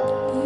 Th